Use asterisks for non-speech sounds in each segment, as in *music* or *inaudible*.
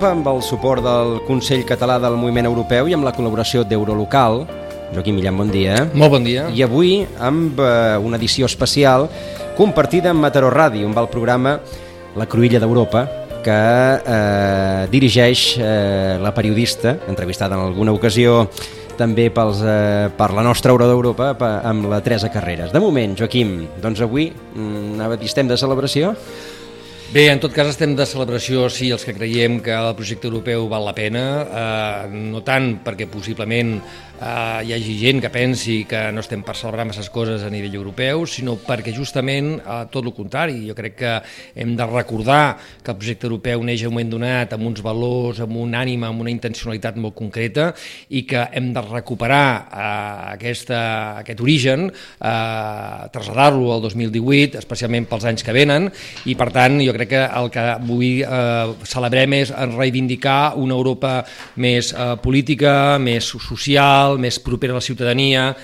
D'Europa amb el suport del Consell Català del Moviment Europeu i amb la col·laboració d'Eurolocal. Joaquim Millan, bon dia. Molt bon dia. I avui amb eh, una edició especial compartida amb Mataró Ràdio, amb el programa La Cruïlla d'Europa, que eh, dirigeix eh, la periodista, entrevistada en alguna ocasió també pels, eh, per la nostra Hora d'Europa amb la Teresa Carreras. De moment, Joaquim, doncs avui mm, estem de celebració? Bé, en tot cas estem de celebració sí, els que creiem que el projecte europeu val la pena, eh, no tant perquè possiblement eh, hi hagi gent que pensi que no estem per celebrar masses coses a nivell europeu, sinó perquè justament eh, tot el contrari. Jo crec que hem de recordar que el projecte europeu neix en un moment donat amb uns valors, amb un ànima, amb una intencionalitat molt concreta i que hem de recuperar eh, aquesta, aquest origen, eh, traslladar-lo al 2018, especialment pels anys que venen, i per tant jo crec que el que avui eh, celebrem és reivindicar una Europa més eh, política, més social, social, més propera a la ciutadania,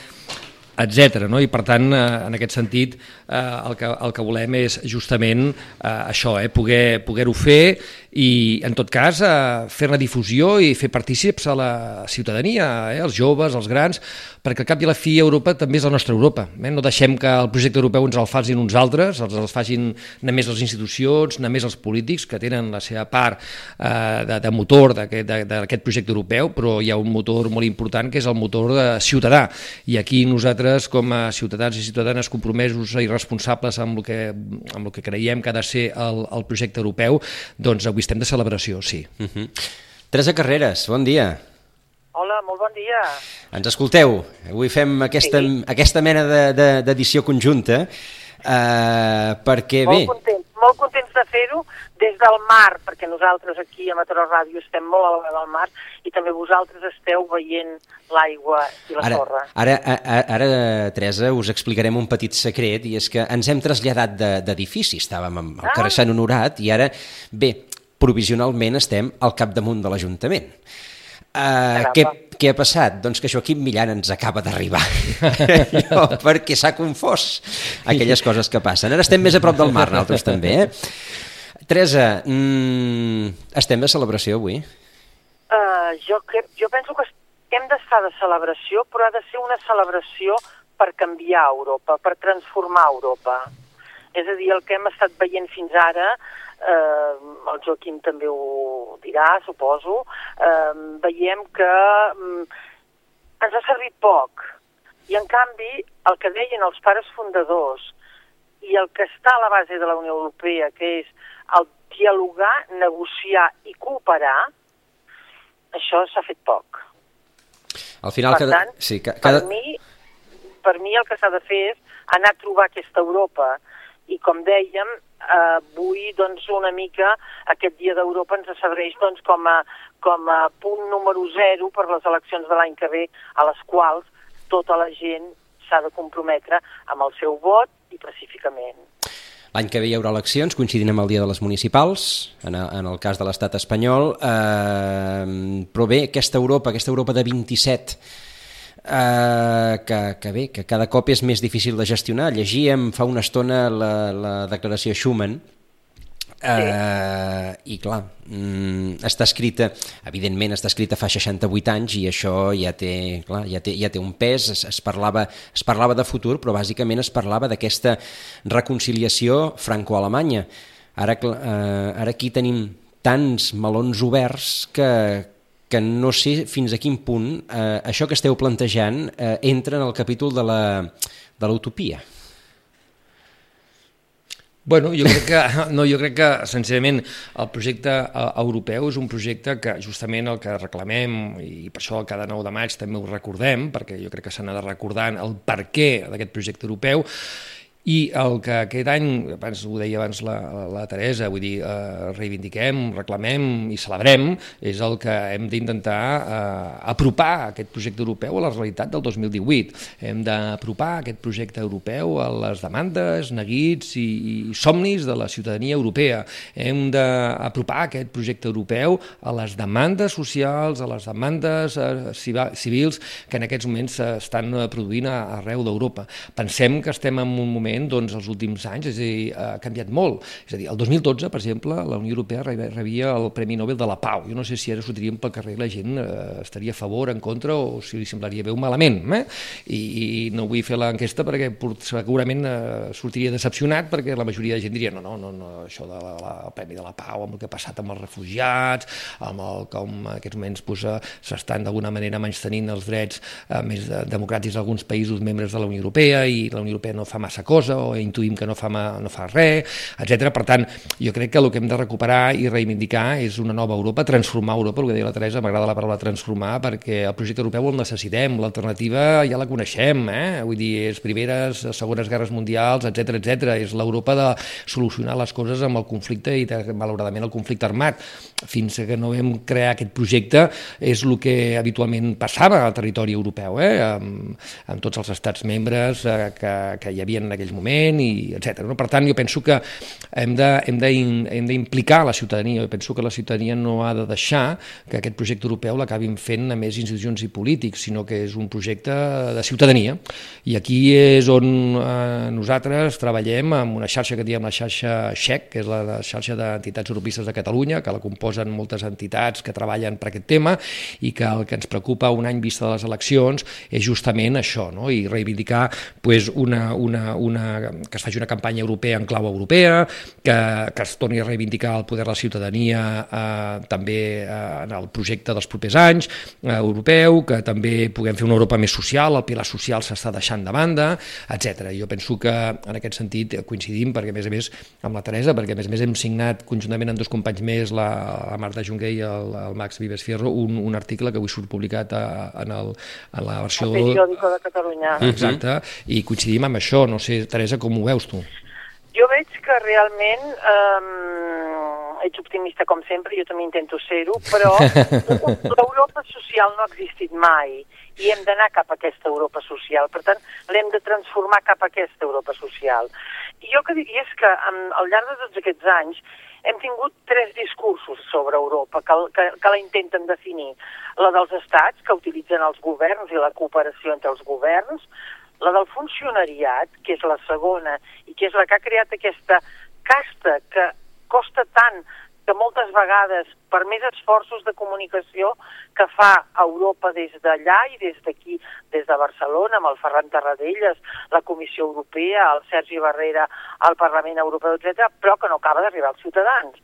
etc. No? I per tant, eh, en aquest sentit, eh, el, que, el que volem és justament eh, això, eh, poder-ho poder fer i, en tot cas, eh, fer-ne difusió i fer partícips a la ciutadania, eh, els joves, els grans, perquè al cap i a la fi Europa també és la nostra Europa. Eh? No deixem que el projecte europeu ens el facin uns altres, els el facin només les institucions, només els polítics, que tenen la seva part eh, de, de motor d'aquest projecte europeu, però hi ha un motor molt important que és el motor de ciutadà. I aquí nosaltres, com a ciutadans i ciutadanes compromesos i responsables amb el que, amb el que creiem que ha de ser el, el projecte europeu, doncs avui estem de celebració, sí. Uh mhm. -huh. Teresa Carreras, bon dia. Hola, molt bon dia. Ens escolteu, avui fem aquesta, sí. aquesta mena d'edició de, de, conjunta, eh, perquè molt bé... Contents, molt contents de fer-ho des del mar, perquè nosaltres aquí a Mataró Ràdio estem molt a la del mar i també vosaltres esteu veient l'aigua i la ara, sorra. Ara, ara, ara, Teresa, us explicarem un petit secret i és que ens hem traslladat d'edifici, estàvem al ah. carrer Sant Honorat i ara, bé, provisionalment estem al capdamunt de l'Ajuntament. Uh, què, què ha passat? Doncs que Joaquim Millan ens acaba d'arribar *laughs* perquè s'ha confós aquelles coses que passen. Ara estem més a prop del mar, nosaltres també. Eh? Teresa, mm, estem de celebració avui? Uh, jo, que, jo penso que hem d'estar de celebració, però ha de ser una celebració per canviar Europa, per transformar Europa. És a dir, el que hem estat veient fins ara eh, el Joaquim també ho dirà, suposo, eh, veiem que eh, ens ha servit poc. I en canvi, el que deien els pares fundadors i el que està a la base de la Unió Europea, que és el dialogar, negociar i cooperar, això s'ha fet poc. Al final, per cada... tant, sí, cada... per, mi, per mi el que s'ha de fer és anar a trobar aquesta Europa i, com dèiem, avui doncs, una mica aquest dia d'Europa ens serveix doncs, com, a, com a punt número zero per les eleccions de l'any que ve, a les quals tota la gent s'ha de comprometre amb el seu vot i pacíficament. L'any que ve hi haurà eleccions, coincidint amb el dia de les municipals, en, en el cas de l'estat espanyol, eh, però bé, aquesta Europa, aquesta Europa de 27 eh, que, que bé, que cada cop és més difícil de gestionar. Llegíem fa una estona la, la declaració Schumann, Uh, i clar, mm, està escrita evidentment està escrita fa 68 anys i això ja té, clar, ja té, ja té un pes. Es, es, parlava, es parlava de futur però bàsicament es parlava d'aquesta reconciliació franco-alemanya. Ara, uh, ara aquí tenim tants melons oberts que, que no sé fins a quin punt eh, això que esteu plantejant eh, entra en el capítol de l'utopia. Bueno, jo crec que, *laughs* no, jo crec que senzillament el projecte eh, europeu és un projecte que justament el que reclamem i per això cada 9 de maig també ho recordem, perquè jo crec que s'ha de recordant el per què d'aquest projecte europeu, i el que aquest any, abans ho deia abans la, la Teresa, vull dir, eh, reivindiquem, reclamem i celebrem, és el que hem d'intentar eh, apropar aquest projecte europeu a la realitat del 2018. Hem d'apropar aquest projecte europeu a les demandes, neguits i, i somnis de la ciutadania europea. Hem d'apropar aquest projecte europeu a les demandes socials, a les demandes eh, civils que en aquests moments s'estan produint arreu d'Europa. Pensem que estem en un moment evidentment, doncs, els últims anys és a dir, ha canviat molt. És a dir, el 2012, per exemple, la Unió Europea rebia el Premi Nobel de la Pau. Jo no sé si ara sortiríem pel carrer la gent eh, estaria a favor, en contra, o si li semblaria bé malament. Eh? I, I no vull fer l'enquesta perquè segurament eh, sortiria decepcionat perquè la majoria de gent diria no, no, no, no això del de la, el Premi de la Pau, amb el que ha passat amb els refugiats, amb el com en aquests moments s'estan pues, d'alguna manera menys tenint els drets eh, més democràtics d'alguns països membres de la Unió Europea i la Unió Europea no fa massa cosa o intuïm que no fa, no fa res, etc. Per tant, jo crec que el que hem de recuperar i reivindicar és una nova Europa, transformar Europa, el que deia la Teresa, m'agrada la paraula transformar perquè el projecte europeu el necessitem, l'alternativa ja la coneixem, eh? vull dir, és primeres, segones guerres mundials, etc etc. és l'Europa de solucionar les coses amb el conflicte i malauradament el conflicte armat. Fins que no vam crear aquest projecte és el que habitualment passava al territori europeu, eh? amb, amb tots els estats membres eh, que, que hi havia en aquell moment, i etc. No? Per tant, jo penso que hem d'implicar la ciutadania, jo penso que la ciutadania no ha de deixar que aquest projecte europeu l'acabin fent a més institucions i polítics, sinó que és un projecte de ciutadania. I aquí és on eh, nosaltres treballem amb una xarxa que diem la xarxa XEC, que és la, la xarxa d'entitats europistes de Catalunya, que la composen moltes entitats que treballen per aquest tema i que el que ens preocupa un any vista de les eleccions és justament això, no? i reivindicar pues, una, una, una, que es faci una campanya europea en clau europea, que, que es torni a reivindicar el poder de la ciutadania eh, també eh, en el projecte dels propers anys eh, europeu, que també puguem fer una Europa més social, el pilar social s'està deixant de banda, etc. Jo penso que en aquest sentit coincidim, perquè a més a més amb la Teresa, perquè a més a més hem signat conjuntament amb dos companys més, la, la Marta Junquer i el, el Max Vives Fierro, un, un article que avui surt publicat a, en, el, en la versió... El periòdico de Catalunya. Exacte, uh -huh. i coincidim amb això. No sé, Teresa, com ho veus tu? Jo veig que realment eh, ets optimista com sempre, jo també intento ser-ho, però *laughs* l'Europa social no ha existit mai i hem d'anar cap a aquesta Europa social. Per tant, l'hem de transformar cap a aquesta Europa social. I jo que diria és que al llarg de tots aquests anys hem tingut tres discursos sobre Europa que, que, que la intenten definir. La dels estats, que utilitzen els governs i la cooperació entre els governs, la del funcionariat, que és la segona, i que és la que ha creat aquesta casta que costa tant que moltes vegades, per més esforços de comunicació que fa Europa des d'allà i des d'aquí, des de Barcelona, amb el Ferran Tarradellas, la Comissió Europea, el Sergi Barrera, el Parlament Europeu, etc, però que no acaba d'arribar als ciutadans.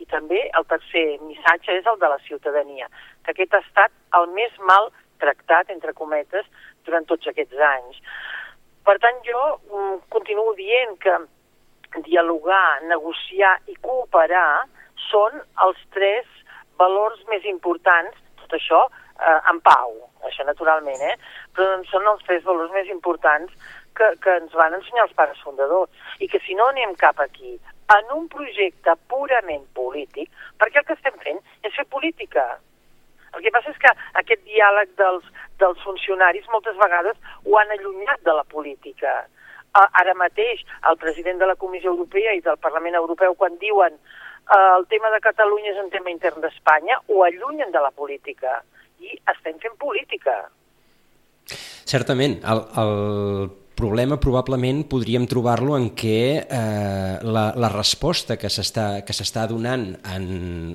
I també el tercer missatge és el de la ciutadania, que aquest ha estat el més mal tractat, entre cometes, durant tots aquests anys. Per tant, jo mm, continuo dient que dialogar, negociar i cooperar són els tres valors més importants, tot això eh, en pau, això naturalment, eh? però doncs són els tres valors més importants que, que ens van ensenyar els pares fundadors i que si no anem cap aquí en un projecte purament polític, perquè el que estem fent és fer política. El que passa és que aquest diàleg dels, dels funcionaris moltes vegades ho han allunyat de la política. Ara mateix el president de la Comissió Europea i del Parlament Europeu quan diuen eh, el tema de Catalunya és un tema intern d'Espanya, ho allunyen de la política i estem fent política. Certament, el, el problema probablement podríem trobar-lo en què eh, la, la resposta que s'està donant en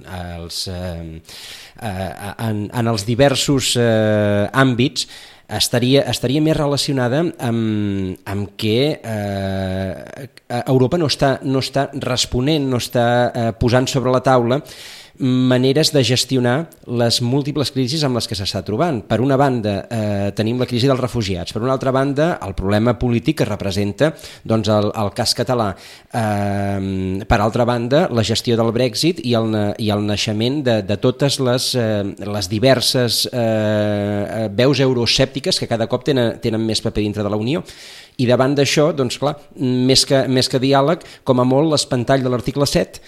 els, eh, eh, en, en els diversos eh, àmbits estaria, estaria més relacionada amb, amb que eh, Europa no està, no està responent, no està eh, posant sobre la taula maneres de gestionar les múltiples crisis amb les que s'està trobant. Per una banda, eh, tenim la crisi dels refugiats, per una altra banda, el problema polític que representa doncs, el, el cas català. Eh, per altra banda, la gestió del Brexit i el, i el naixement de, de totes les, eh, les diverses eh, veus euroscèptiques que cada cop tenen, tenen més paper dintre de la Unió. I davant d'això, doncs clar, més que, més que diàleg, com a molt l'espantall de l'article 7,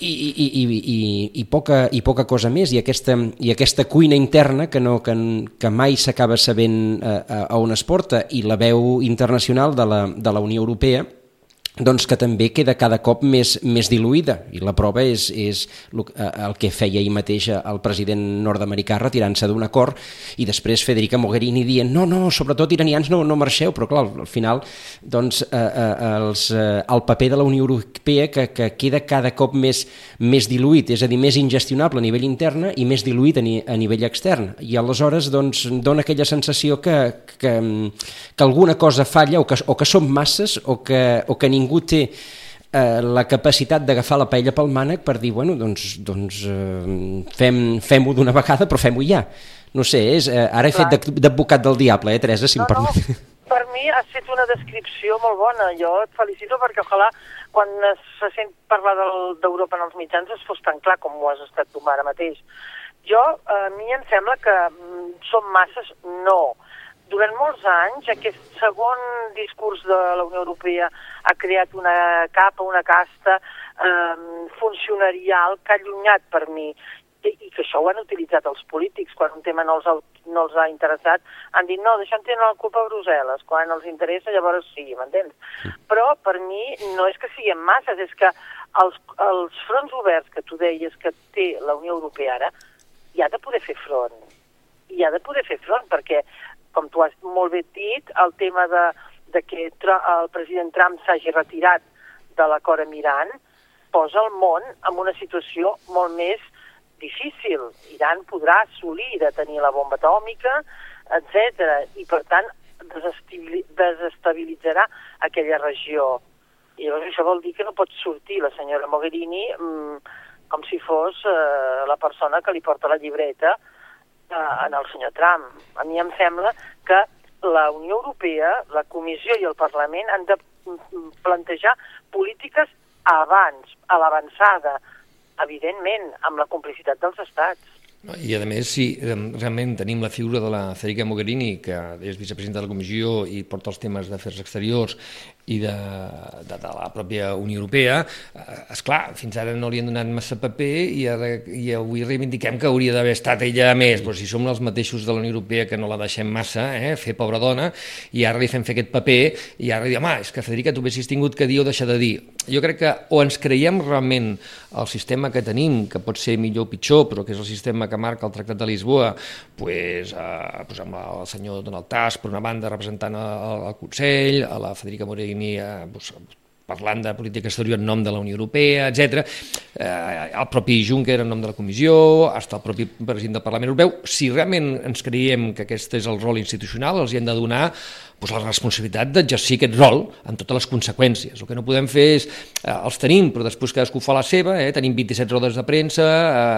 i, i, i, i, i, poca, i poca cosa més i aquesta, i aquesta cuina interna que, no, que, que mai s'acaba sabent a, a, a on es porta i la veu internacional de la, de la Unió Europea doncs que també queda cada cop més, més diluïda. I la prova és, és eh, el que feia ahir mateix el president nord-americà retirant-se d'un acord i després Federica Mogherini dient no, no, sobretot iranians no, no marxeu però clar, al final doncs, eh, eh, els, eh, el paper de la Unió Europea que, que queda cada cop més, més diluït, és a dir, més ingestionable a nivell intern i més diluït a, ni, a nivell extern. I aleshores doncs, dona aquella sensació que, que, que alguna cosa falla o que, o que som masses o que, o que ningú té eh, la capacitat d'agafar la paella pel mànec per dir, bueno, doncs, doncs eh, fem-ho fem d'una vegada, però fem-ho ja. No sé, és, eh, ara he Clar. fet d'advocat del diable, eh, Teresa, si no, em permet. No, per mi has fet una descripció molt bona. Jo et felicito perquè ojalà quan se sent parlar d'Europa en els mitjans es fos tan clar com ho has estat tu ara mateix. Jo, a mi em sembla que mm, som masses, no durant molts anys aquest segon discurs de la Unió Europea ha creat una capa, una casta eh, funcionarial que ha allunyat per mi. I, i que això ho han utilitzat els polítics quan un tema no els ha, no els ha interessat. Han dit no, d'això en tenen la culpa a Brussel·les quan els interessa llavors sí, m'entens? Però per mi no és que siguem masses és que els, els fronts oberts que tu deies que té la Unió Europea ara hi ha de poder fer front. I ha de poder fer front perquè com tu has molt bé dit, el tema de, de que el president Trump s'hagi retirat de l'acord amb Iran posa el món en una situació molt més difícil. Iran podrà assolir de tenir la bomba atòmica, etc. i per tant desestabilitzarà aquella regió. I llavors això vol dir que no pot sortir la senyora Mogherini mmm, com si fos eh, la persona que li porta la llibreta eh, en el senyor Trump. A mi em sembla que la Unió Europea, la Comissió i el Parlament han de plantejar polítiques abans, a l'avançada, evidentment, amb la complicitat dels estats. I a més, si realment tenim la figura de la Federica Mogherini, que és vicepresidenta de la Comissió i porta els temes d'afers exteriors i de, de, de la pròpia Unió Europea, eh, és clar, fins ara no li han donat massa paper i, ara, i avui reivindiquem que hauria d'haver estat ella més, però si som els mateixos de la Unió Europea que no la deixem massa, eh, fer pobra dona, i ara li fem fer aquest paper, i ara li diem, ah, és que Federica, tu haguessis tingut que dir o deixar de dir. Jo crec que o ens creiem realment el sistema que tenim, que pot ser millor o pitjor, però que és el sistema que marca el Tractat de Lisboa, pues, eh, pues amb el senyor Donald Tusk, per una banda, representant el, el Consell, a la Federica Morell Mogherini eh, parlant de política exterior en nom de la Unió Europea, etc. Eh, el propi Juncker en nom de la Comissió, fins el propi president del Parlament Europeu. Si realment ens creiem que aquest és el rol institucional, els hi hem de donar doncs la responsabilitat d'exercir aquest rol amb totes les conseqüències. El que no podem fer és, eh, els tenim, però després cadascú fa la seva, eh, tenim 27 rodes de premsa,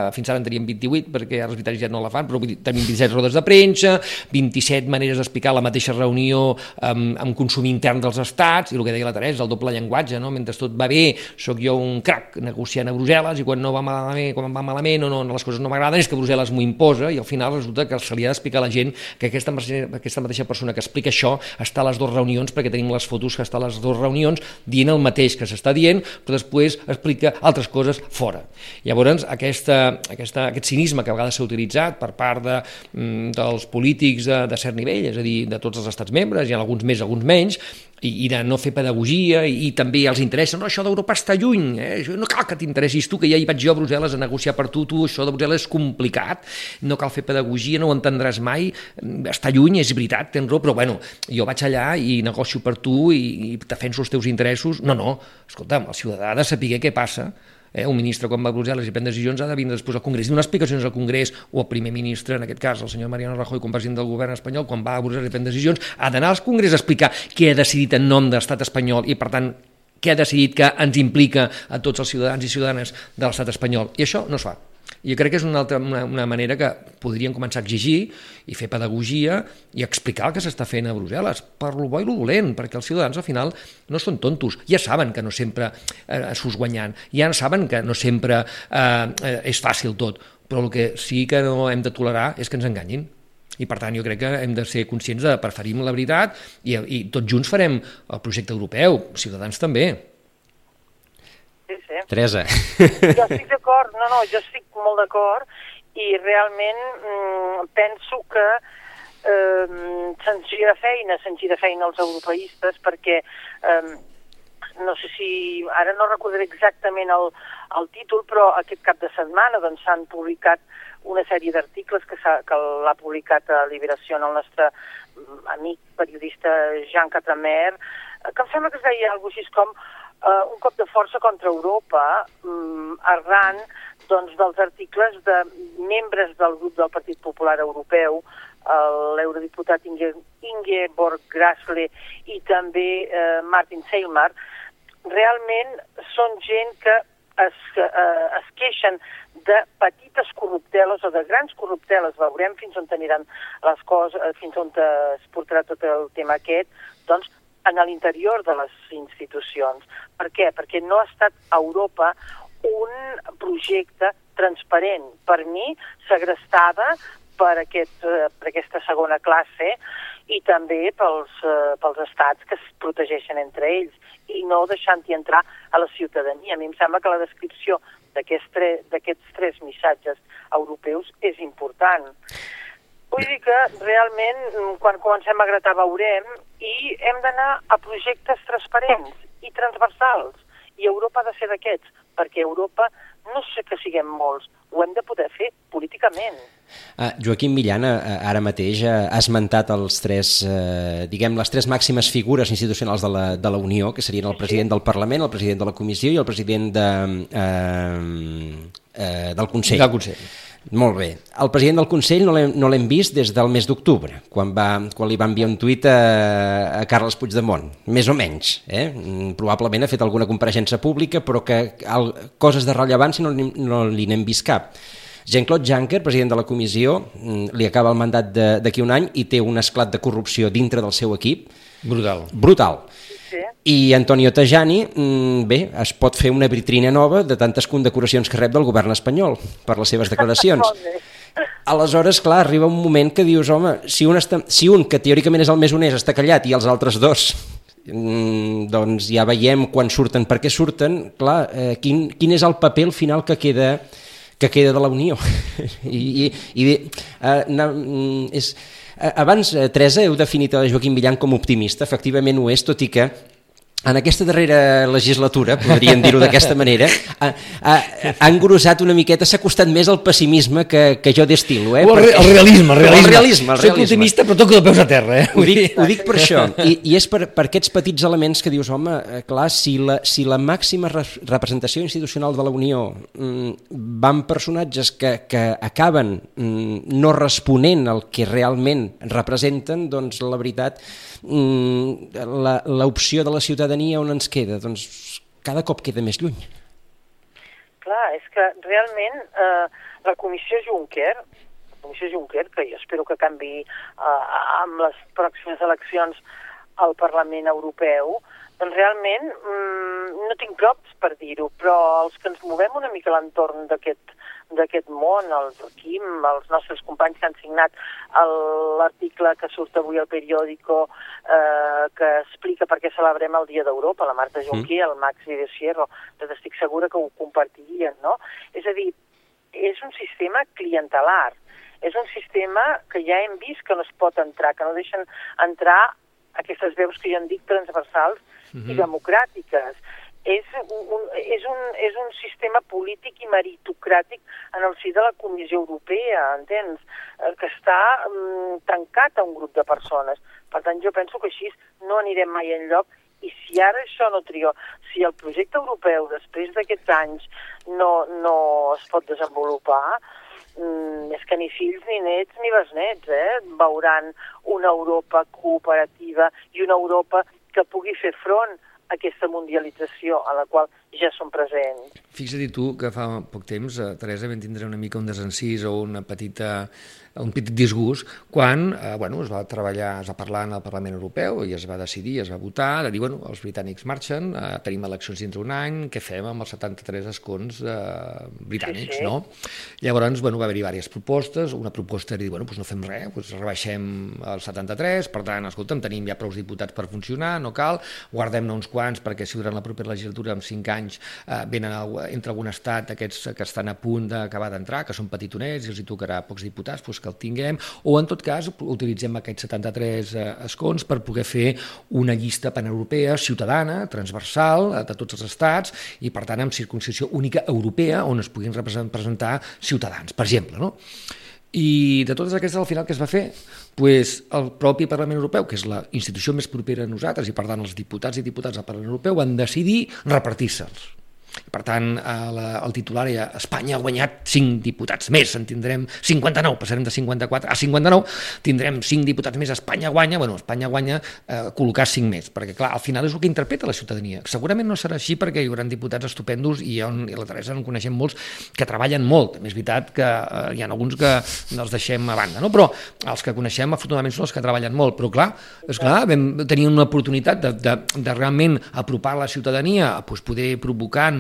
eh, fins ara en teníem 28, perquè ara els vitalls ja no la fan, però tenim 27 rodes de premsa, 27 maneres d'explicar la mateixa reunió amb, amb consum intern dels estats, i el que deia la Teresa, el doble llenguatge, no? mentre tot va bé, sóc jo un crac negociant a Brussel·les, i quan no va malament, quan va malament o no, no les coses no m'agraden, és que Brussel·les m'ho imposa, i al final resulta que se li ha d'explicar a la gent que aquesta, aquesta mateixa persona que explica això està a les dues reunions, perquè tenim les fotos que està a les dues reunions dient el mateix que s'està dient, però després explica altres coses fora. Llavors, aquesta, aquesta, aquest cinisme que a vegades s'ha utilitzat per part de, mm, dels polítics de, de cert nivell, és a dir, de tots els estats membres, hi ha alguns més, alguns menys, i, i de no fer pedagogia i, i també els interessa, no, això d'Europa està lluny, eh? no cal que t'interessis tu, que ja hi vaig jo a Brussel·les a negociar per tu, tu, això de Brussel·les és complicat, no cal fer pedagogia, no ho entendràs mai, està lluny, és veritat, tens raó, però bueno, jo vaig allà i negocio per tu i, i defenso els teus interessos, no, no, escolta'm, el ciutadà ha de saber què passa, Eh, un ministre quan va a Brussel·les i pren decisions ha de vindre després al Congrés, donar explicacions al Congrés, o el primer ministre, en aquest cas el senyor Mariano Rajoy, com president del govern espanyol, quan va a Brussel·les i pren decisions, ha d'anar al Congrés a explicar què ha decidit en nom de l'estat espanyol i, per tant, què ha decidit que ens implica a tots els ciutadans i ciutadanes de l'estat espanyol. I això no es fa. Jo crec que és una, altra, una, una manera que podríem començar a exigir i fer pedagogia i explicar el que s'està fent a Brussel·les, per lo bo i lo dolent, perquè els ciutadans al final no són tontos, ja saben que no sempre eh, s'us guanyant, ja saben que no sempre eh, és fàcil tot, però el que sí que no hem de tolerar és que ens enganyin. I per tant jo crec que hem de ser conscients de preferim la veritat i, i tots junts farem el projecte europeu, Ciutadans també sí, sí. Teresa. Jo estic d'acord, no, no, jo estic molt d'acord i realment mm, penso que eh, se'ns gira feina, se'ns gira feina als europeistes perquè eh, no sé si, ara no recordaré exactament el, el títol, però aquest cap de setmana doncs, s'han doncs, publicat una sèrie d'articles que, que l'ha publicat a Liberació el nostre mm, amic periodista Jean Catramer, que em sembla que es deia alguna així com uh, un cop de força contra Europa um, arran doncs, dels articles de membres del grup del Partit Popular Europeu, l'eurodiputat Inge, Ingeborg Grasle i també uh, Martin Seilmar, realment són gent que es, uh, es queixen de petites corrupteles o de grans corrupteles, veurem fins on aniran les coses, eh, fins on es portarà tot el tema aquest, doncs en l'interior de les institucions. Per què? Perquè no ha estat a Europa un projecte transparent. Per mi, segrestada per, aquest, eh, per aquesta segona classe i també pels, eh, pels estats que es protegeixen entre ells i no deixant-hi entrar a la ciutadania. A mi em sembla que la descripció d'aquests tre tres missatges europeus és important. Vull dir que realment mm, quan comencem a gratar veurem i hem d'anar a projectes transparents i transversals i Europa ha de ser d'aquests, perquè Europa no sé que siguem molts, ho hem de poder fer políticament. Uh, Joaquim Millana, uh, ara mateix, uh, ha esmentat els tres, uh, diguem, les tres màximes figures institucionals de la, de la Unió, que serien el president del Parlament, el president de la Comissió i el president de, uh, uh, del Consell. Del Consell. Molt bé. El president del Consell no l'hem no vist des del mes d'octubre, quan, va, quan li va enviar un tuit a, a Carles Puigdemont, més o menys. Eh? Mm, probablement ha fet alguna compareixença pública, però que el, coses de rellevància no, no li n'hem vist cap. Jean-Claude Juncker, president de la comissió, mm, li acaba el mandat d'aquí un any i té un esclat de corrupció dintre del seu equip. Brutal. Brutal. I Antonio Tajani, mm, bé, es pot fer una vitrina nova de tantes condecoracions que rep del govern espanyol per les seves declaracions. *laughs* Aleshores, clar, arriba un moment que dius, home, si un, està, si un que teòricament és el més honest està callat i els altres dos? Mm, doncs ja veiem quan surten, per què surten, clar, eh, quin, quin és el paper al final que queda que queda de la Unió. *laughs* I, i, i eh, na, mm, és, eh, abans, eh, Teresa, heu definit a Joaquim Villan com optimista, efectivament ho és, tot i que en aquesta darrera legislatura, podríem dir-ho d'aquesta manera, ha, ha, ha engrossat una miqueta, s'ha costat més el pessimisme que, que jo destilo. Eh? O el, el realisme, el realisme. El realisme, el Soc optimista però toco de peus a terra. Eh? Ho dic, ho dic per això, I, i és per, per aquests petits elements que dius, home, eh, clar, si la, si la màxima representació institucional de la Unió mm, van personatges que, que acaben mm, no responent al que realment representen, doncs la veritat, mm, l'opció de la ciutat ciutadania on ens queda? Doncs cada cop queda més lluny. Clar, és que realment eh, la comissió Juncker, comissió Juncker, que jo espero que canvi eh, amb les pròximes eleccions al Parlament Europeu, doncs realment mm, props per dir-ho, però els que ens movem una mica a l'entorn d'aquest d'aquest món, el Joaquim, els nostres companys que han signat l'article que surt avui al periòdico eh, que explica per què celebrem el Dia d'Europa, la Marta Junquí, mm. el Max de Sierro, doncs estic segura que ho compartirien, no? És a dir, és un sistema clientelar, és un sistema que ja hem vist que no es pot entrar, que no deixen entrar aquestes veus que jo en dic transversals mm -hmm. i mhm. democràtiques és un, és, un, és un sistema polític i meritocràtic en el si de la Comissió Europea, entens? Eh, que està mm, tancat a un grup de persones. Per tant, jo penso que així no anirem mai enlloc i si ara això no trio, si el projecte europeu després d'aquests anys no, no es pot desenvolupar, mm, és que ni fills ni nets ni besnets eh, veuran una Europa cooperativa i una Europa que pugui fer front aquesta mundialització a la qual ja són presents. Fixa't tu que fa poc temps, eh, Teresa, vam tindre una mica un desencís o una petita un petit disgust quan eh, bueno, es va treballar, es va parlar en el Parlament Europeu i es va decidir, es va votar, de dir, bueno, els britànics marxen, eh, tenim eleccions dins d'un any, què fem amb els 73 escons eh, britànics, sí, sí. no? Llavors, bueno, va haver-hi diverses propostes, una proposta era dir, bueno, doncs no fem res, doncs rebaixem els 73, per tant, escolta'm, tenim ja prou diputats per funcionar, no cal, guardem-ne uns quants perquè si durant la propera legislatura, en 5 anys, eh, venen entre algun estat aquests que estan a punt d'acabar d'entrar, que són petitonets i els hi tocarà pocs diputats, doncs que el tinguem, o en tot cas utilitzem aquests 73 eh, escons per poder fer una llista paneuropea ciutadana, transversal, eh, de tots els estats, i per tant amb circunscripció única europea on es puguin representar ciutadans, per exemple. No? I de totes aquestes, al final, què es va fer? Pues el propi Parlament Europeu, que és la institució més propera a nosaltres, i per tant els diputats i diputats del Parlament Europeu, van decidir repartir-se'ls. Per tant, la, el titular era Espanya ha guanyat 5 diputats més, en tindrem 59, passarem de 54 a 59, tindrem 5 diputats més, Espanya guanya, bueno, Espanya guanya eh, col·locar 5 més, perquè clar, al final és el que interpreta la ciutadania. Segurament no serà així perquè hi haurà diputats estupendos i, on, i la Teresa en coneixem molts que treballen molt, també és veritat que eh, hi ha alguns que els deixem a banda, no? però els que coneixem afortunadament són els que treballen molt, però clar, és clar vam tenir una oportunitat de, de, de realment apropar la ciutadania, doncs poder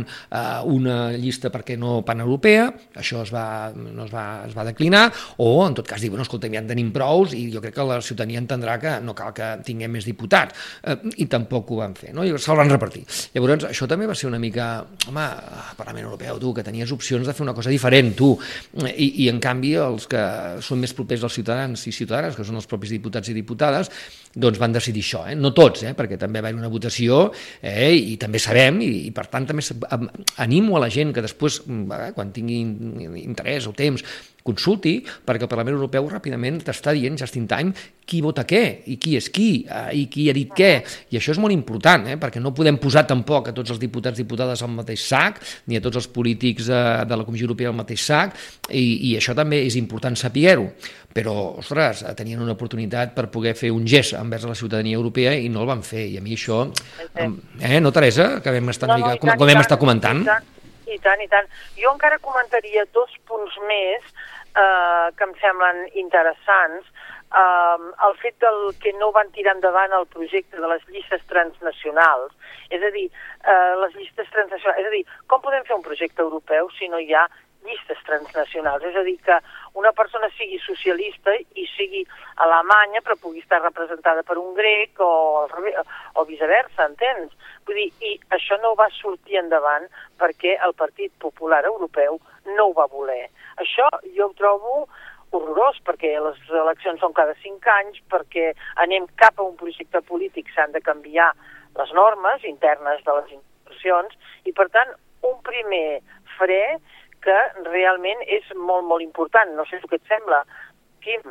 provocant eh, una llista perquè no paneuropea, això es va, no es va, es va declinar, o en tot cas dir, bueno, escolta, ja en tenim prous i jo crec que la ciutadania entendrà que no cal que tinguem més diputats, eh, i tampoc ho van fer, no? i se'l van repartir. Llavors, això també va ser una mica, home, Parlament Europeu, tu, que tenies opcions de fer una cosa diferent, tu, i, i en canvi els que són més propers als ciutadans i ciutadanes, que són els propis diputats i diputades, doncs van decidir això, eh? no tots, eh? perquè també va haver una votació eh? i també sabem, i, i per tant també animo a la gent que després, eh, quan tingui interès o temps, consulti, perquè el Parlament Europeu ràpidament t'està dient, just in time, qui vota què, i qui és qui, eh, i qui ha dit què, i això és molt important, eh, perquè no podem posar tampoc a tots els diputats i diputades al mateix sac, ni a tots els polítics eh, de la Comissió Europea al mateix sac, i, i això també és important saber-ho, però, ostres, tenien una oportunitat per poder fer un gest envers la ciutadania europea i no el van fer, i a mi això... Eh, no, Teresa? Que vam estar, no, no, mica, com, com vam estar comentant? I tant, i tant, i tant. Jo encara comentaria dos punts més eh, que em semblen interessants. Eh, el fet del que no van tirar endavant el projecte de les llistes transnacionals, és a dir, eh, les llistes transnacionals, és a dir, com podem fer un projecte europeu si no hi ha llistes transnacionals, és a dir, que una persona sigui socialista i sigui alemanya però pugui estar representada per un grec o, o viceversa, entens? Vull dir, i això no va sortir endavant perquè el Partit Popular Europeu no ho va voler. Això jo ho trobo horrorós perquè les eleccions són cada cinc anys, perquè anem cap a un projecte polític, s'han de canviar les normes internes de les institucions i, per tant, un primer fre que realment és molt, molt important. No sé què et sembla, Quim.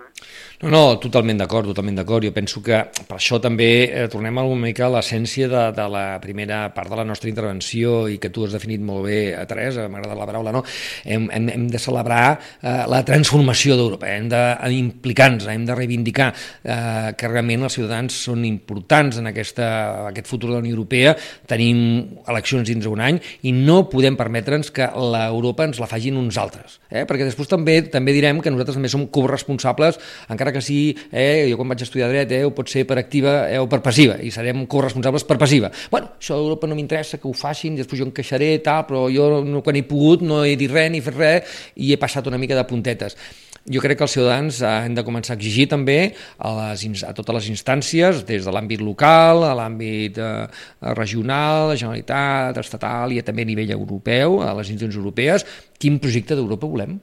No, no, totalment d'acord, totalment d'acord. Jo penso que per això també eh, tornem una mica a l'essència de, de la primera part de la nostra intervenció i que tu has definit molt bé, a eh, Teresa, m'ha agradat la paraula, no? Hem, hem, hem de celebrar eh, la transformació d'Europa, hem d'implicar-nos, hem de reivindicar eh, que realment els ciutadans són importants en aquesta, aquest futur de la Unió Europea, tenim eleccions dins d'un any i no podem permetre'ns que l'Europa ens la fagin uns altres, eh? perquè després també també direm que nosaltres també som corresponsables responsables, encara que sigui, eh, jo quan vaig estudiar dret, eh, ho pot ser per activa eh, o per passiva, i serem corresponsables per passiva. Bueno, això a Europa no m'interessa que ho facin, després jo em queixaré, tal, però jo no, quan he pogut no he dit res ni fet res i he passat una mica de puntetes jo crec que els ciutadans han de començar a exigir també a, les, a totes les instàncies, des de l'àmbit local, a l'àmbit eh, regional, la Generalitat, estatal i també a nivell europeu, a les institucions europees, quin projecte d'Europa volem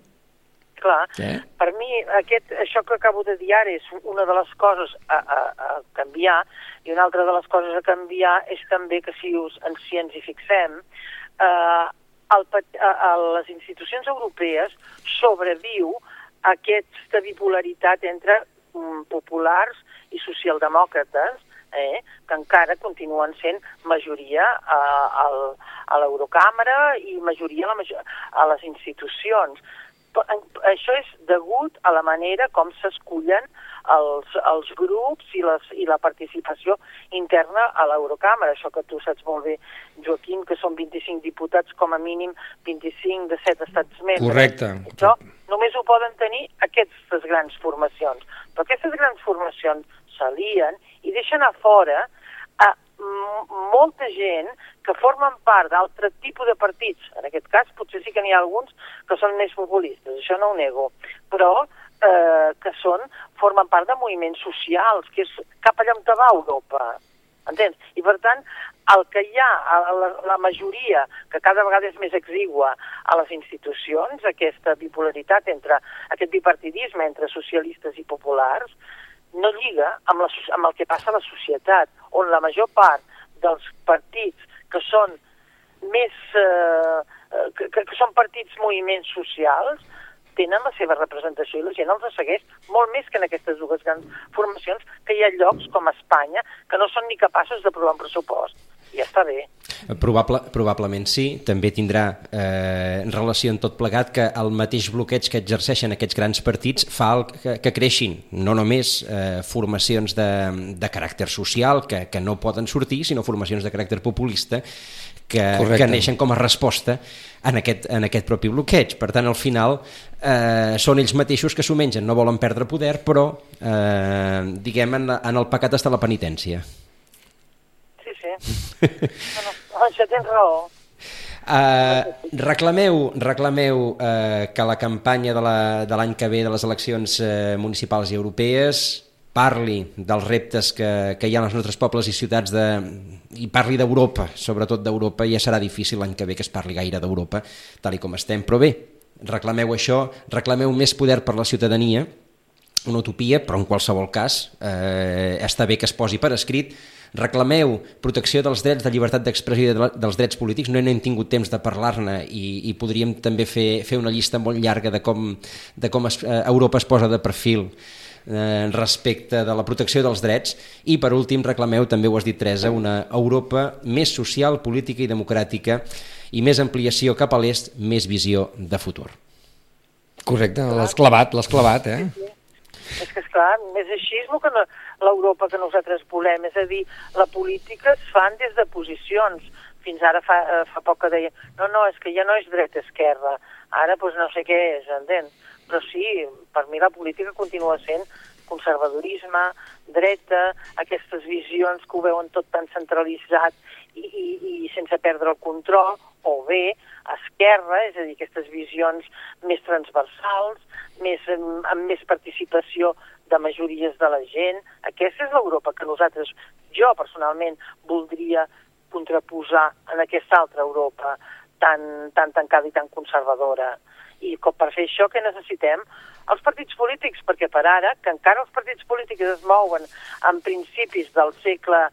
clar, eh? per aquest, això que acabo de dir ara és una de les coses a, a, a canviar i una altra de les coses a canviar és també que si, us, si ens hi fixem, eh, el, a, a les institucions europees sobreviu aquesta bipolaritat entre um, populars i socialdemòcrates, eh, que encara continuen sent majoria a, a l'Eurocàmera i majoria a, la, a les institucions això és degut a la manera com s'escullen els, els grups i, les, i la participació interna a l'Eurocàmera. Això que tu saps molt bé, Joaquim, que són 25 diputats, com a mínim 25 de 7 estats membres. Correcte. Això només ho poden tenir aquestes grans formacions. Però aquestes grans formacions s'alien i deixen a fora molta gent que formen part d'altre tipus de partits. En aquest cas, potser sí que n'hi ha alguns que són més populistes, això no ho nego, però eh, que són, formen part de moviments socials, que és cap allà on va Europa. entens? I per tant, el que hi ha, la, la majoria, que cada vegada és més exigua a les institucions, aquesta bipolaritat entre, aquest bipartidisme entre socialistes i populars, no lliga amb, la, amb el que passa a la societat, on la major part dels partits que són més... Eh, que, que són partits moviments socials, tenen la seva representació i la gent els segueix molt més que en aquestes dues grans formacions que hi ha llocs com Espanya que no són ni capaços d'aprovar un pressupost. I ja està bé. Probable, probablement sí, també tindrà eh, relació en tot plegat que el mateix bloqueig que exerceixen aquests grans partits fa el, que, que creixin no només eh, formacions de, de caràcter social que, que no poden sortir, sinó formacions de caràcter populista que, que neixen com a resposta en aquest, en aquest propi bloqueig. Per tant, al final, eh, són ells mateixos que s'ho mengen, no volen perdre poder, però, eh, diguem, en, en el pecat està la penitència. Sí, sí. no, no, això tens raó. Uh, reclameu reclameu uh, que la campanya de l'any que ve de les eleccions uh, municipals i europees parli dels reptes que, que hi ha als nostres pobles i ciutats de, i parli d'Europa, sobretot d'Europa, ja serà difícil l'any que ve que es parli gaire d'Europa, tal i com estem. Però bé, reclameu això, reclameu més poder per la ciutadania, una utopia, però en qualsevol cas eh, està bé que es posi per escrit, reclameu protecció dels drets de llibertat d'expressió i de, dels drets polítics, no hem tingut temps de parlar-ne i, i podríem també fer, fer una llista molt llarga de com, de com es, eh, Europa es posa de perfil eh, respecte de la protecció dels drets i per últim reclameu, també ho has dit Teresa, una Europa més social, política i democràtica i més ampliació cap a l'est, més visió de futur. Correcte, l'has clavat, l'has clavat, eh? És que, esclar, més així és que no, l'Europa que nosaltres volem, és a dir, la política es fan des de posicions. Fins ara fa, eh, fa poc que deia, no, no, és que ja no és dreta-esquerra, ara doncs no sé què és, entens? però sí, per mi la política continua sent conservadorisme, dreta, aquestes visions que ho veuen tot tan centralitzat i, i, i sense perdre el control, o bé esquerra, és a dir, aquestes visions més transversals, més, amb, més participació de majories de la gent. Aquesta és l'Europa que nosaltres, jo personalment, voldria contraposar en aquesta altra Europa tan, tan tancada i tan conservadora. I com per fer això, què necessitem? Els partits polítics, perquè per ara, que encara els partits polítics es mouen en principis del segle,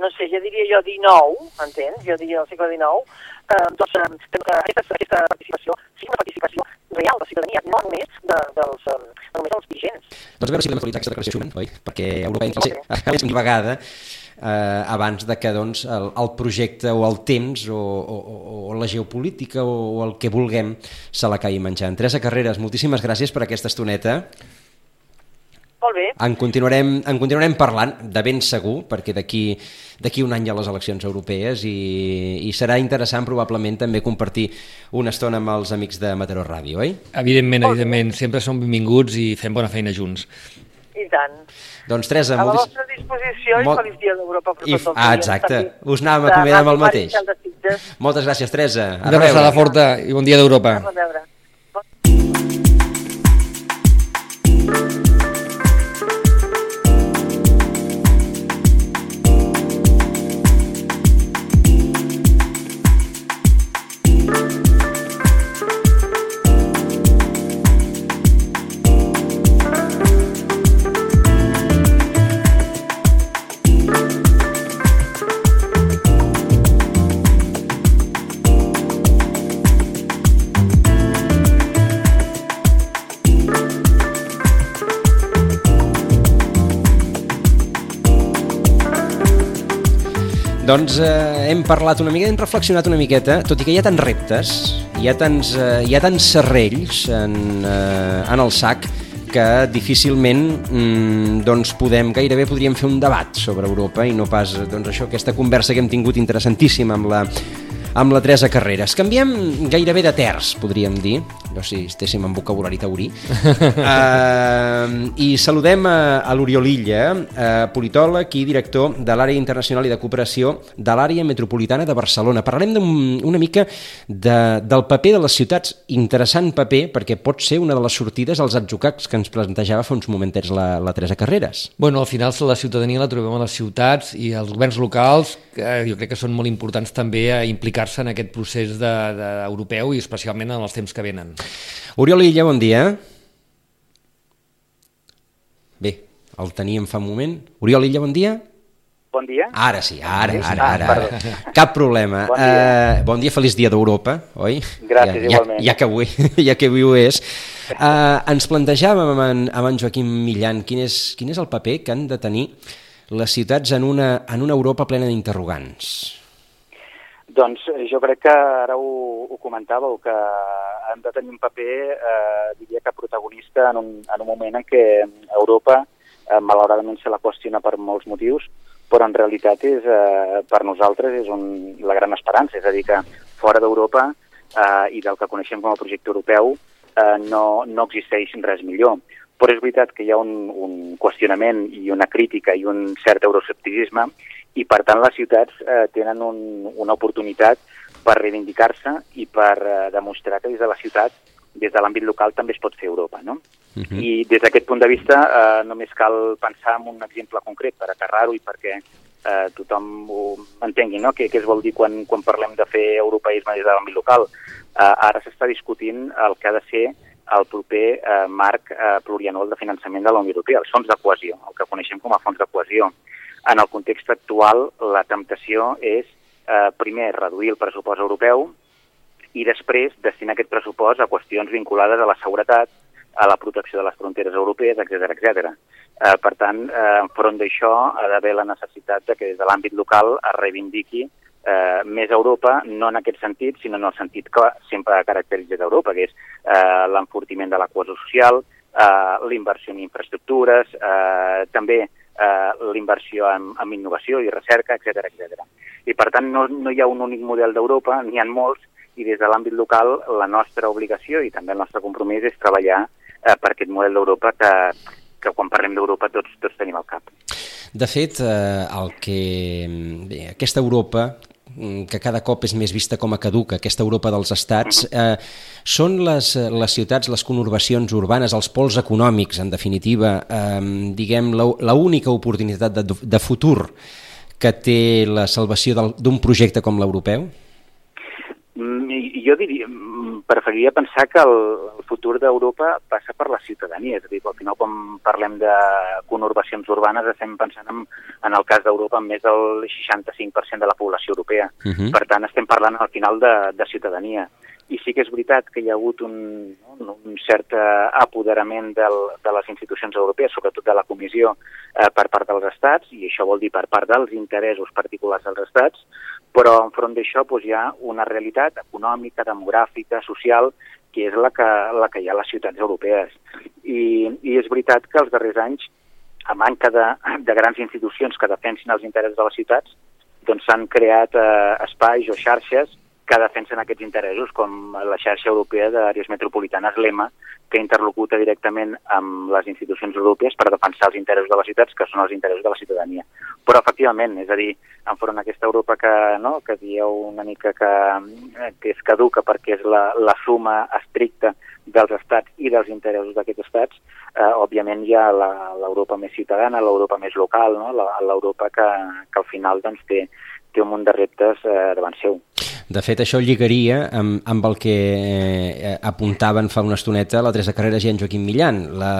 no sé, ja diria jo 19, entens? Jo diria el segle XIX, eh, doncs eh, que aquesta, aquesta participació sigui una participació real de ciutadania, no només de, dels, eh, no només dels vigents. Doncs a veure si podem actualitzar aquesta declaració Schumann, oi? Perquè Europa entra al segle *laughs* vegada eh, abans de que doncs, el, el projecte o el temps o, o, o la geopolítica o, o el que vulguem se l'acabi menjant. Teresa Carreras, moltíssimes gràcies per aquesta estoneta. Molt bé. En continuarem, en continuarem parlant, de ben segur, perquè d'aquí un any hi ha les eleccions europees i, i serà interessant probablement també compartir una estona amb els amics de Mataró Ràdio, oi? Evidentment, evidentment. Sempre som benvinguts i fem bona feina junts. I tant. Doncs Teresa... A la vostra disposició molt... i feliç dia d'Europa per I... Ah, exacte. Us anàvem acomiadant amb el mateix. Moltes gràcies, Teresa. A Una abraçada forta i bon dia d'Europa. A veure. Doncs eh, hem parlat una mica, hem reflexionat una miqueta, tot i que hi ha tants reptes, hi ha tants, eh, hi ha tants serrells en, eh, en el sac que difícilment mm, doncs podem, gairebé podríem fer un debat sobre Europa i no pas doncs això, aquesta conversa que hem tingut interessantíssima amb la amb la Teresa Carreras. Canviem gairebé de terç, podríem dir, no si estéssim en vocabulari taurí. uh, *laughs* I saludem a, a l'Oriol Illa, uh, politòleg i director de l'àrea internacional i de cooperació de l'àrea metropolitana de Barcelona. Parlarem un, una mica de, del paper de les ciutats, interessant paper, perquè pot ser una de les sortides als atzucacs que ens plantejava fa uns momentets la, la Teresa Carreras. Bueno, al final la ciutadania la trobem a les ciutats i els governs locals, que jo crec que són molt importants també a implicar-se en aquest procés de, de, europeu i especialment en els temps que venen. Oriol Illa, bon dia. Bé, el teníem fa un moment. Oriol Illa, bon dia. Bon dia. Ara sí, ara, ara, ara. ara. Cap problema. Bon dia, uh, bon dia feliç dia d'Europa, oi? Gràcies, ja, igualment. Ja, ja, que avui, *laughs* ja que avui ho és. Uh, ens plantejàvem amb en, amb en Joaquim Millan quin és, quin és el paper que han de tenir les ciutats en una, en una Europa plena d'interrogants. Doncs eh, jo crec que ara ho, ho comentàveu, que han de tenir un paper, eh, diria que protagonista en un, en un moment en què Europa, eh, malauradament, se la qüestiona per molts motius, però en realitat és, eh, per nosaltres és un, la gran esperança, és a dir, que fora d'Europa eh, i del que coneixem com a projecte europeu eh, no, no existeix res millor. Però és veritat que hi ha un, un qüestionament i una crítica i un cert euroscepticisme i, per tant, les ciutats eh, tenen un, una oportunitat per reivindicar-se i per eh, demostrar que des de la ciutat, des de l'àmbit local, també es pot fer Europa. No? Uh -huh. I des d'aquest punt de vista eh, només cal pensar en un exemple concret per aterrar-ho i perquè eh, tothom ho entengui, no? Què, què es vol dir quan, quan parlem de fer europeisme des de l'àmbit local. Eh, ara s'està discutint el que ha de ser el proper eh, marc eh, plurianual de finançament de la Unió Europea, els fons de cohesió, el que coneixem com a fons de cohesió. En el context actual, la temptació és, eh, primer, reduir el pressupost europeu i després destinar aquest pressupost a qüestions vinculades a la seguretat, a la protecció de les fronteres europees, etc etc. Eh, per tant, eh, enfront d'això ha d'haver la necessitat de que des de l'àmbit local es reivindiqui eh, més Europa, no en aquest sentit, sinó en el sentit que sempre caracteritza d'Europa, que és eh, l'enfortiment de la cohesió social, eh, l'inversió en infraestructures, eh, també eh, l'inversió en, en innovació i recerca, etc etc. I per tant no, no hi ha un únic model d'Europa, n'hi ha molts, i des de l'àmbit local la nostra obligació i també el nostre compromís és treballar eh, per aquest model d'Europa que, que quan parlem d'Europa tots, tots tenim al cap. De fet, eh, el que, bé, aquesta Europa que cada cop és més vista com a caduca, aquesta Europa dels estats, eh, són les, les ciutats, les conurbacions urbanes, els pols econòmics, en definitiva, eh, diguem, l'única oportunitat de, de futur que té la salvació d'un projecte com l'europeu? Mm, jo diria, mm, preferiria pensar que el, el futur d'Europa passa per la ciutadania, és a dir, al final quan parlem de conurbacions urbanes estem pensant en, en el cas d'Europa amb més del 65% de la població europea. Uh -huh. Per tant, estem parlant al final de, de ciutadania i sí que és veritat que hi ha hagut un, un cert eh, apoderament del, de les institucions europees, sobretot de la Comissió, eh, per part dels estats, i això vol dir per part dels interessos particulars dels estats, però enfront d'això doncs, hi ha una realitat econòmica, demogràfica, social, que és la que, la que hi ha a les ciutats europees. I, i és veritat que els darrers anys, a manca de, de grans institucions que defensin els interessos de les ciutats, doncs s'han creat eh, espais o xarxes que defensen aquests interessos, com la xarxa europea d'àrees metropolitanes, l'EMA, que interlocuta directament amb les institucions europees per defensar els interessos de les ciutats, que són els interessos de la ciutadania. Però, efectivament, és a dir, enfront d'aquesta Europa que, no, que dieu una mica que, que és caduca perquè és la, la suma estricta dels estats i dels interessos d'aquests estats, eh, òbviament hi ha l'Europa més ciutadana, l'Europa més local, no? l'Europa que, que al final doncs, té, té un munt de reptes eh, davant seu. De fet, això lligaria amb, amb el que eh, apuntaven fa una estoneta la Teresa Carreras i en Joaquim Millan, la,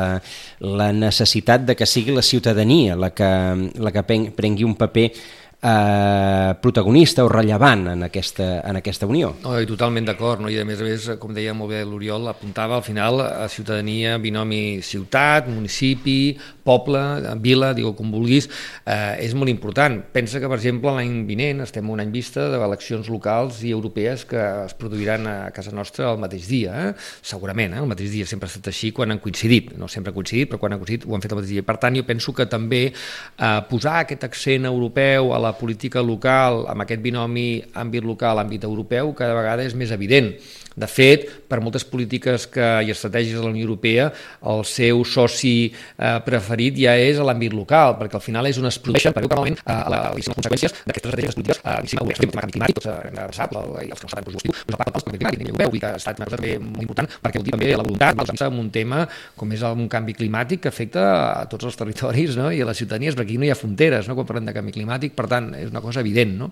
la necessitat de que sigui la ciutadania la que, la que prengui un paper eh, protagonista o rellevant en aquesta, en aquesta unió. Oh, i totalment d'acord, no? i a més a més, com deia molt bé l'Oriol, apuntava al final a ciutadania, binomi ciutat, municipi, poble, vila, digue com vulguis, eh, és molt important. Pensa que, per exemple, l'any vinent estem un any vista d'eleccions locals i europees que es produiran a casa nostra el mateix dia, eh? segurament, eh? el mateix dia, sempre ha estat així quan han coincidit, no sempre han coincidit, però quan han coincidit ho han fet el mateix dia. Per tant, jo penso que també eh, posar aquest accent europeu a la política local, amb aquest binomi àmbit local, àmbit europeu, cada vegada és més evident. De fet, per moltes polítiques que, i estratègies de la Unió Europea, el seu soci eh, preferit ja és a l'àmbit local, perquè al final és on es produeixen, normalment, eh, les conseqüències d'aquestes estratègies polítiques, eh, diguéssim, el tema canvi climàtic, tots hem abraçat, i els que no saben positiu, doncs el pacte pel canvi climàtic europeu, i que ha estat una cosa també molt important, perquè vol dir també la voluntat, doncs, amb un tema com és un canvi climàtic que afecta a tots els territoris no? i a les ciutadanies, perquè aquí no hi ha fronteres no? quan parlem de canvi climàtic, per tant, és una cosa evident. No?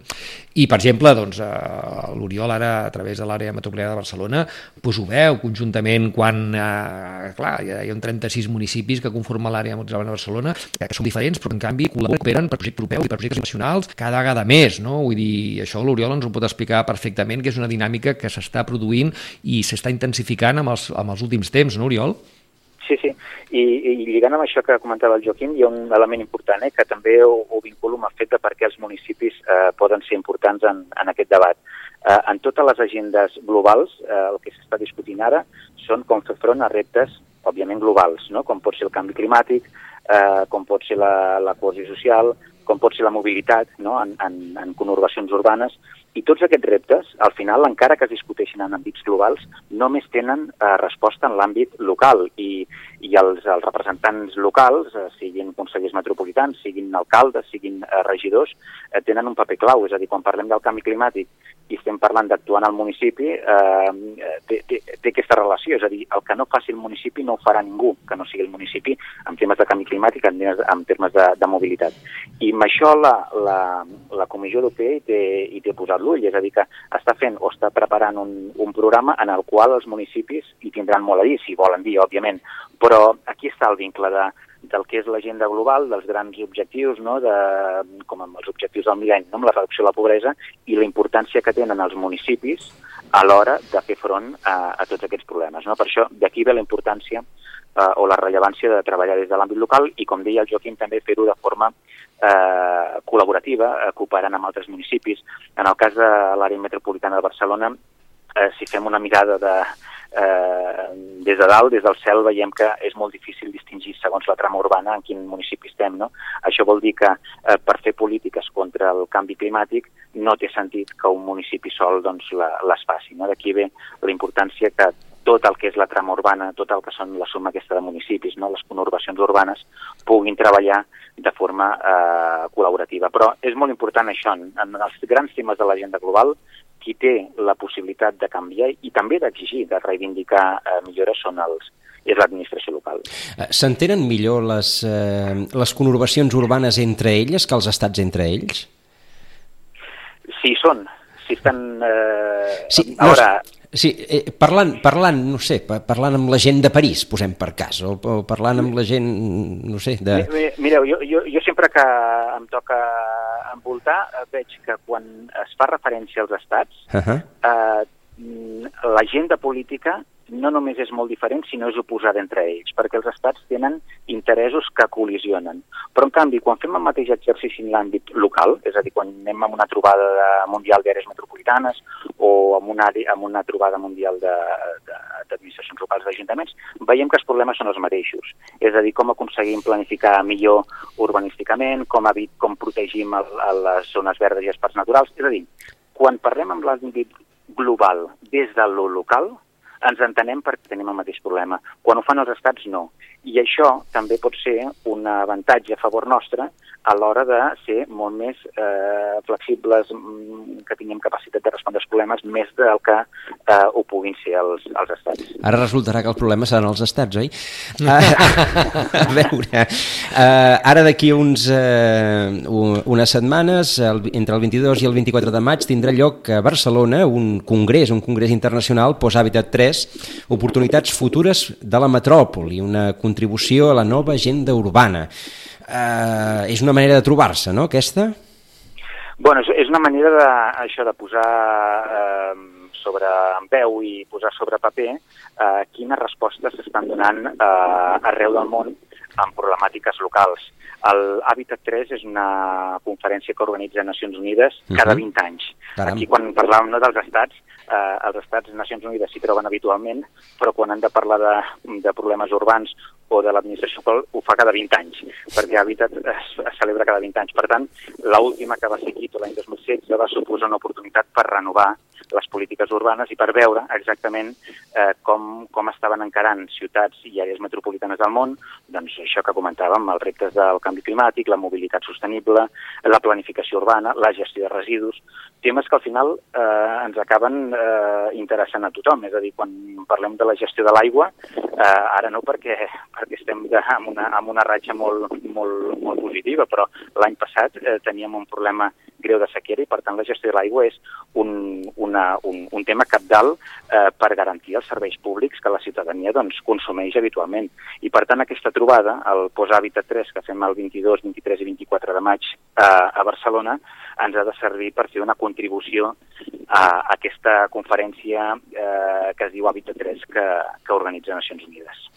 I, per exemple, doncs, eh, l'Oriol ara, a través de l'àrea metropolitana de Barcelona, Barcelona doncs ho veu conjuntament quan, eh, clar, hi ha, hi ha 36 municipis que conformen l'àrea metropolitana de Barcelona, que són diferents, però en canvi cooperen per projectes europeus i per projectes nacionals cada vegada més, no? Vull dir, això l'Oriol ens ho pot explicar perfectament, que és una dinàmica que s'està produint i s'està intensificant amb els, amb els últims temps, no, Oriol? Sí, sí. I, i lligant amb això que comentava el Joaquim, hi ha un element important eh, que també ho, ho vinculo amb el fet de per què els municipis eh, poden ser importants en, en aquest debat. Eh, en totes les agendes globals, eh, el que s'està discutint ara són com fer front a reptes, òbviament, globals, no? com pot ser el canvi climàtic, eh, com pot ser la, la cohesió social, com pot ser la mobilitat no? en, en, en conurbacions urbanes, i tots aquests reptes, al final, encara que es discuteixin en àmbits globals, només tenen eh, resposta en l'àmbit local i, i els, els representants locals, eh, siguin consellers metropolitans, siguin alcaldes, siguin eh, regidors, eh, tenen un paper clau. És a dir, quan parlem del canvi climàtic i estem parlant d'actuar en el municipi, eh, té, té, té aquesta relació, és a dir, el que no faci el municipi no ho farà ningú que no sigui el municipi en temes de canvi climàtic, en en termes de, de mobilitat. I amb això la, la, la Comissió Europea hi té, hi té posat l'ull, és a dir, que està fent o està preparant un, un programa en el qual els municipis hi tindran molt a dir, si volen dir, òbviament, però aquí està el vincle de, del que és l'agenda global, dels grans objectius, no? de, com amb els objectius del mil·lenni, no? amb la reducció de la pobresa, i la importància que tenen els municipis a l'hora de fer front a, a tots aquests problemes. No? Per això, d'aquí ve la importància eh, o la rellevància de treballar des de l'àmbit local i, com deia el Joaquim, també fer-ho de forma eh, col·laborativa, eh, cooperant amb altres municipis. En el cas de l'àrea metropolitana de Barcelona, eh, si fem una mirada de, eh, des de dalt, des del cel, veiem que és molt difícil distingir segons la trama urbana en quin municipi estem. No? Això vol dir que eh, per fer polítiques contra el canvi climàtic no té sentit que un municipi sol doncs, la, les faci. No? D'aquí ve la importància que tot el que és la trama urbana, tot el que són la suma aquesta de municipis, no? les conurbacions urbanes, puguin treballar de forma eh, col·laborativa. Però és molt important això, en, en els grans temes de l'agenda global, qui té la possibilitat de canviar i també d'exigir, de reivindicar eh, millores són els, és l'administració local. Eh, s'entenen millor les, eh, les conurbacions urbanes entre elles que els estats entre ells? Sí, són. Si estan... Eh, sí, no, ara, Sí, eh, parlant, parlant, no sé, parlant amb la gent de París, posem per cas, o, o parlant amb la gent, no sé, de... Mireu, jo, jo, jo sempre que em toca envoltar eh, veig que quan es fa referència als estats, uh -huh. eh, l'agenda política no només és molt diferent, sinó és oposada entre ells, perquè els estats tenen interessos que col·lisionen. Però, en canvi, quan fem el mateix exercici en l'àmbit local, és a dir, quan anem a una trobada mundial d'àrees metropolitanes o en una, en una trobada mundial d'administracions locals d'ajuntaments, veiem que els problemes són els mateixos. És a dir, com aconseguim planificar millor urbanísticament, com, evit, com protegim el, les zones verdes i els parcs naturals. És a dir, quan parlem amb l'àmbit global des de lo local, ens entenem perquè tenim el mateix problema. Quan ho fan els estats, no. I això també pot ser un avantatge a favor nostre a l'hora de ser molt més eh, flexibles, mm, que tinguem capacitat de respondre als problemes més del que eh, ho puguin ser els, els estats. Ara resultarà que el problema seran els estats, oi? *laughs* a veure, uh, ara d'aquí uns, uh, unes setmanes, el, entre el 22 i el 24 de maig, tindrà lloc a Barcelona un congrés, un congrés internacional Post-Habitat 3, oportunitats futures de la metròpoli, una contribució a la nova agenda urbana eh, és una manera de trobar-se, no, aquesta? Bueno, és, és una manera de, això de posar eh, sobre en peu i posar sobre paper eh, quines respostes s'estan donant eh, arreu del món amb problemàtiques locals. El Habitat 3 és una conferència que organitza Nacions Unides cada Mhm. 20 anys. Caram. Aquí, quan parlàvem no, dels estats, eh, els estats Nacions Unides s'hi troben habitualment, però quan han de parlar de, de problemes urbans o de l'administració ho fa cada 20 anys, perquè Habitat es, es celebra cada 20 anys. Per tant, l'última que va ser Quito l'any 2016 va suposar una oportunitat per renovar les polítiques urbanes i per veure exactament eh, com, com estaven encarant ciutats i àrees metropolitanes del món, doncs això que comentàvem, els reptes del canvi climàtic, la mobilitat sostenible, la planificació urbana, la gestió de residus, temes que al final eh, ens acaben eh, interessant a tothom. És a dir, quan parlem de la gestió de l'aigua, eh, ara no perquè, perquè estem de, amb, una, amb una ratxa molt, molt, molt positiva, però l'any passat eh, teníem un problema greu de sequera i, per tant, la gestió de l'aigua és un, una, un, un tema capdalt eh, per garantir els serveis públics que la ciutadania doncs, consumeix habitualment. I, per tant, aquesta trobada, el Poshabitat 3, que fem el 22, 23 i 24 de maig eh, a Barcelona, ens ha de servir per fer una contribució a aquesta conferència eh, que es diu Habitat 3 que, que organitza Nacions Unides.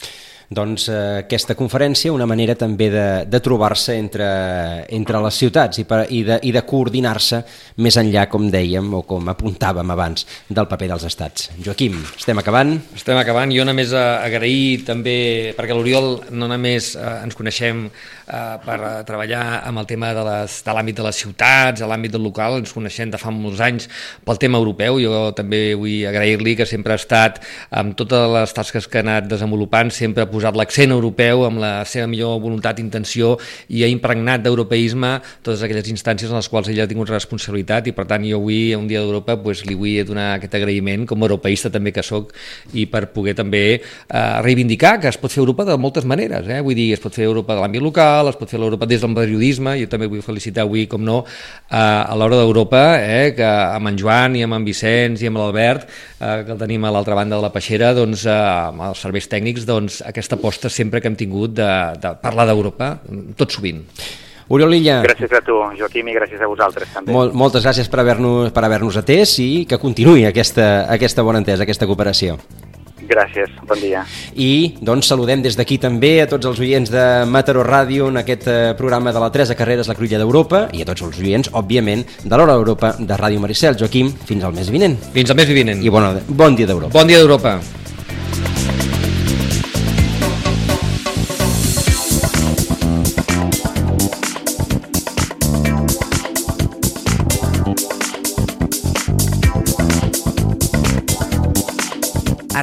Doncs eh, aquesta conferència, una manera també de, de trobar-se entre, entre les ciutats i, per, i de, i de coordinar-se més enllà, com dèiem, o com apuntàvem abans, del paper dels estats. Joaquim, estem acabant? Estem acabant. Jo només a agrair també, perquè l'Oriol no només eh, ens coneixem eh, per eh, treballar amb el tema de les- de l'àmbit de les ciutats, a l'àmbit del local, ens coneixem de fa molts anys pel tema europeu. Jo també vull agrair-li que sempre ha estat, amb totes les tasques que ha anat desenvolupant, sempre ha posat l'accent europeu amb la seva millor voluntat i intenció i ha impregnat d'europeisme totes aquelles instàncies en les quals ella ha tingut responsabilitat i per tant jo avui, un dia d'Europa, pues, li vull donar aquest agraïment com a europeista també que sóc i per poder també eh, reivindicar que es pot fer Europa de moltes maneres, eh? vull dir, es pot fer Europa de l'àmbit local, es pot fer l'Europa des del periodisme, jo també vull felicitar avui, com no, a l'hora d'Europa, eh, que amb en Joan i amb en Vicenç i amb l'Albert, eh, que el tenim a l'altra banda de la peixera, doncs, eh, amb els serveis tècnics, doncs, aquesta aposta sempre que hem tingut de, de parlar d'Europa, tot sovint. Oriol Illa, Gràcies a tu, Joaquim, i gràcies a vosaltres també. molt, moltes gràcies per haver-nos per haver atès i que continuï aquesta, aquesta bona entesa, aquesta cooperació. Gràcies, bon dia. I doncs saludem des d'aquí també a tots els oients de Mataró Ràdio en aquest eh, programa de la Teresa Carreras, la Cruïlla d'Europa, i a tots els oients, òbviament, de l'Hora d'Europa de Ràdio Maricel. Joaquim, fins al mes vinent. Fins al mes vinent. I bona, bon dia d'Europa. Bon dia d'Europa.